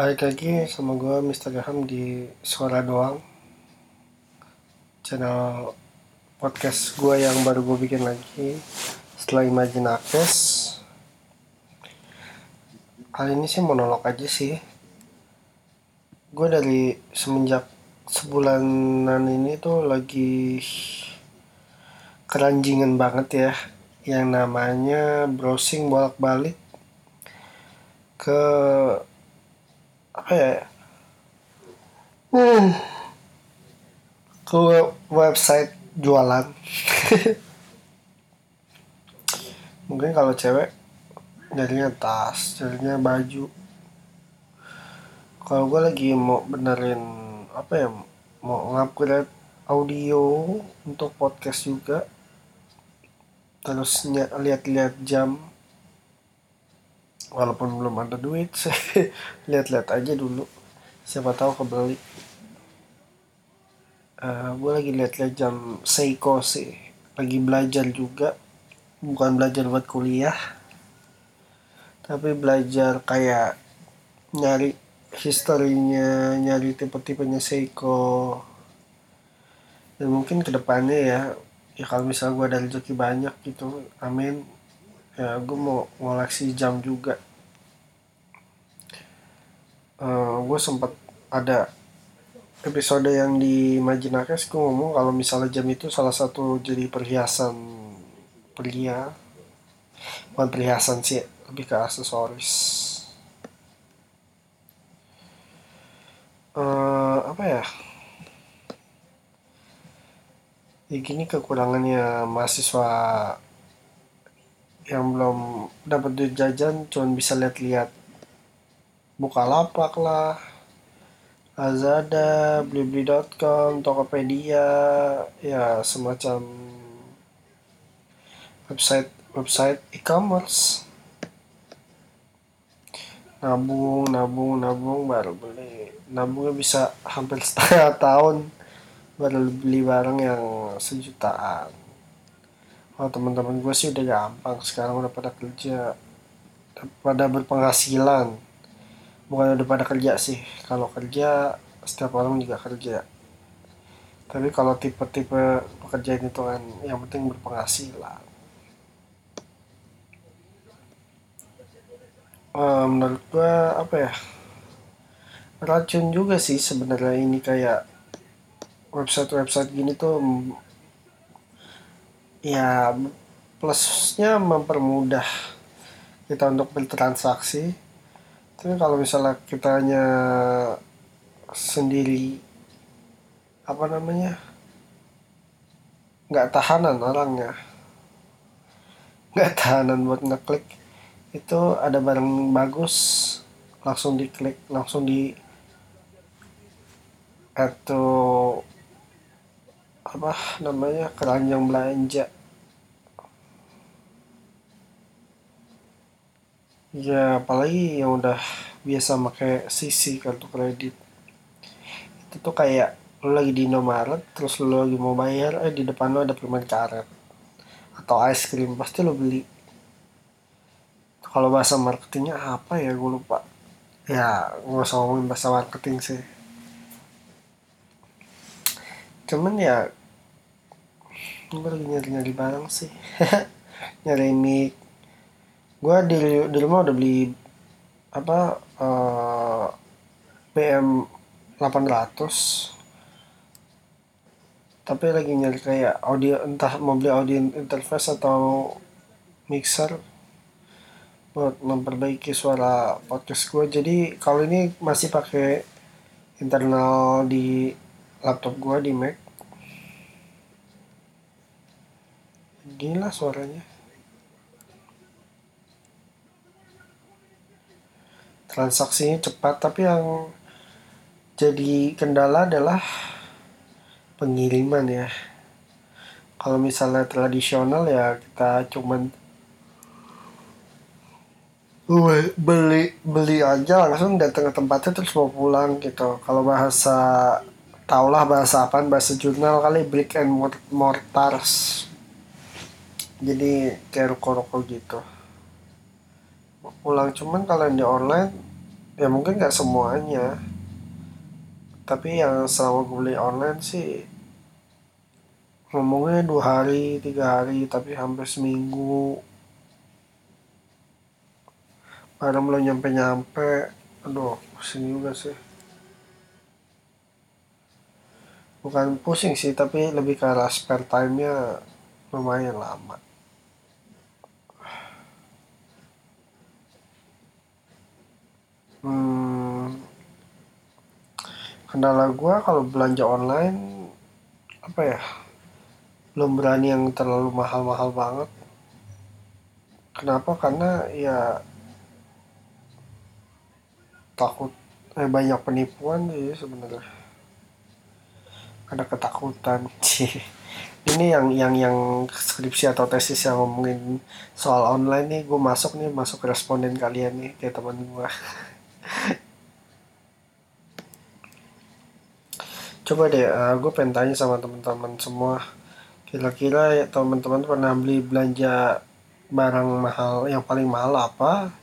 Balik lagi sama gue Mr. Graham di Suara Doang. Channel podcast gue yang baru gue bikin lagi Setelah Imagine Akes Kali ini sih monolog aja sih. Gue dari semenjak sebulanan ini tuh lagi keranjingan banget ya. Yang namanya browsing bolak-balik ke apa ya? Hmm, ke website jualan. Mungkin kalau cewek nyarinya tas nyarinya baju. Kalau gue lagi mau benerin apa ya mau ngupgrade audio untuk podcast juga. Terus lihat-lihat jam walaupun belum ada duit lihat-lihat aja dulu. Siapa tahu kebeli. Uh, eh, gue lagi lihat-lihat jam Seiko sih. Lagi belajar juga. Bukan belajar buat kuliah. Tapi belajar kayak nyari historinya nyari tipe-tipenya Seiko. Dan mungkin ke depannya ya ya kalau misalnya gue ada rezeki banyak gitu amin ya gue mau ngoleksi jam juga. Uh, eh, gue sempat ada episode yang di Majinakes gue ngomong kalau misalnya jam itu salah satu jadi perhiasan pria bukan perhiasan sih lebih ke aksesoris. Uh, apa ya? Ya gini kekurangannya mahasiswa yang belum dapat duit jajan cuma bisa lihat-lihat buka lapak lah Lazada, Blibli.com, Tokopedia, ya semacam website website e-commerce. Nabung, nabung, nabung baru beli. Nabungnya bisa hampir setengah tahun baru beli barang yang sejutaan oh teman-teman gue sih udah gampang. Sekarang udah pada kerja. Pada berpenghasilan. Bukan udah pada kerja sih. Kalau kerja setiap orang juga kerja. Tapi kalau tipe-tipe pekerjaan itu kan yang penting berpenghasilan. Uh, menurut gue apa ya? Racun juga sih sebenarnya ini kayak website-website gini tuh ya plusnya mempermudah kita untuk bertransaksi. Tapi kalau misalnya kita hanya sendiri apa namanya nggak tahanan orangnya nggak tahanan buat ngeklik itu ada barang bagus langsung diklik langsung di atau apa namanya keranjang belanja. Ya apalagi yang udah biasa pakai sisi kartu kredit. Itu tuh kayak lo lagi di Indomaret terus lo lagi mau bayar eh di depan lo ada permen karet atau es krim pasti lo beli. Kalau bahasa marketingnya apa ya gue lupa. Ya gue usah ngomongin bahasa marketing sih. Cuman ya gue lagi nyari-nyari barang sih. Nyari mic. Gue di, di rumah udah beli apa uh, PM 800 tapi lagi nyari kayak audio entah mau beli audio interface atau mixer buat memperbaiki suara podcast gue jadi kalau ini masih pakai internal di laptop gue di Mac gila suaranya. Transaksinya cepat tapi yang jadi kendala adalah pengiriman ya. Kalau misalnya tradisional ya kita cuman beli beli aja langsung datang ke tempatnya terus mau pulang gitu. Kalau bahasa taulah bahasa apa bahasa jurnal kali brick and mortars jadi kayak ruko-ruko gitu. Pulang cuman kalau yang di online ya mungkin nggak semuanya. Tapi yang selama gue beli online sih ngomongnya dua hari tiga hari tapi hampir seminggu. Barang belum nyampe nyampe aduh pusing juga sih. Bukan pusing sih tapi lebih ke arah spare time nya lumayan lama hmm, kendala gue kalau belanja online apa ya belum berani yang terlalu mahal-mahal banget. Kenapa? Karena ya takut eh, banyak penipuan sih sebenarnya. Ada ketakutan. Sih ini yang yang yang skripsi atau tesis yang ngomongin soal online nih gue masuk nih masuk responden kalian nih kayak teman gue coba deh uh, gue pengen tanya sama teman-teman semua. Kira-kira ya, teman-teman pernah beli belanja barang mahal yang paling mahal apa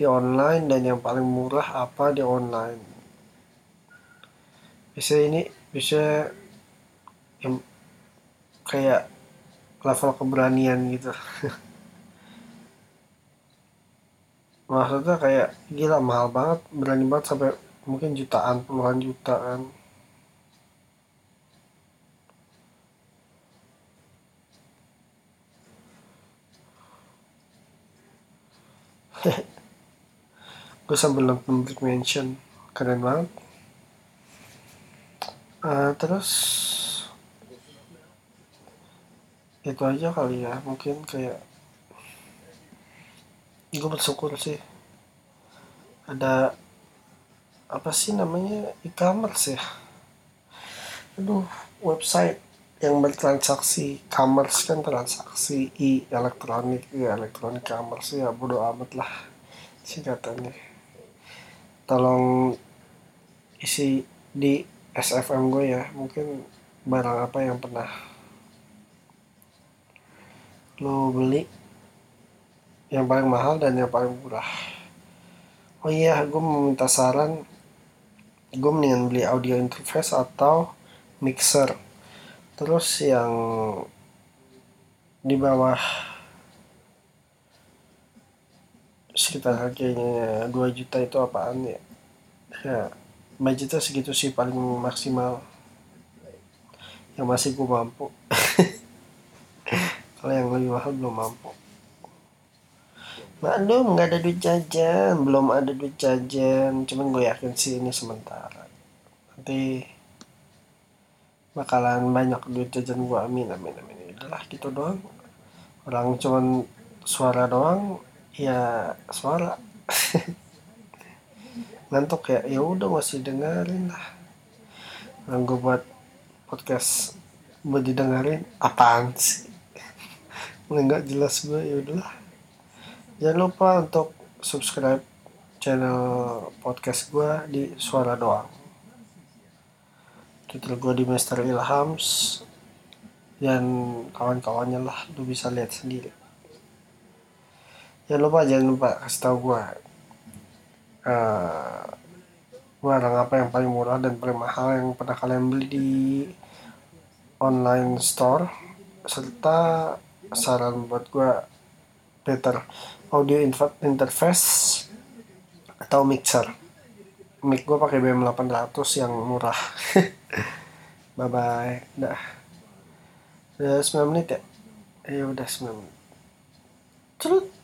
di online dan yang paling murah apa di online? Bisa ini bisa yang kayak level keberanian gitu maksudnya kayak gila mahal banget berani banget sampai mungkin jutaan puluhan jutaan gue sambil nonton Black Mansion keren banget. Uh, terus itu aja kali ya mungkin kayak gue bersyukur sih. Ada apa sih namanya e-commerce ya? Aduh website yang bertransaksi commerce kan transaksi i elektronik ya elektronik commerce ya bodo amat lah singkatannya. Tolong isi di SFM gue ya mungkin barang apa yang pernah lo beli yang paling mahal dan yang paling murah. Oh iya gue mau minta saran. Gue mendingan beli audio interface atau mixer. Terus yang di bawah sekitar harganya 2 juta itu apaan ya? Ya budgetnya segitu sih paling maksimal. Yang masih gue mampu. Kalau yang lebih mahal belum mampu Maklum nggak ada duit jajan, belum ada duit jajan. Cuman gue yakin sih ini sementara. Nanti bakalan banyak duit jajan gua. Amin amin amin. Udahlah gitu doang. Orang cuman suara doang ya suara. Ngantuk ya? Ya udah masih dengerin lah. Gue buat podcast buat didengerin apaan sih? Nggak jelas gue ya udahlah jangan lupa untuk subscribe channel podcast gue di suara doang. Twitter gue di Master Ilhams. Dan kawan-kawannya lah lu bisa lihat sendiri. Jangan lupa jangan lupa kasih tau gue uh, barang apa yang paling murah dan paling mahal yang pernah kalian beli di online store. Serta saran buat gue better audio interface atau mixer. Mic gue pakai BM 800 yang murah. Bye bye dah. Udah 9 menit ya? Ya udah 9 menit. Cerut.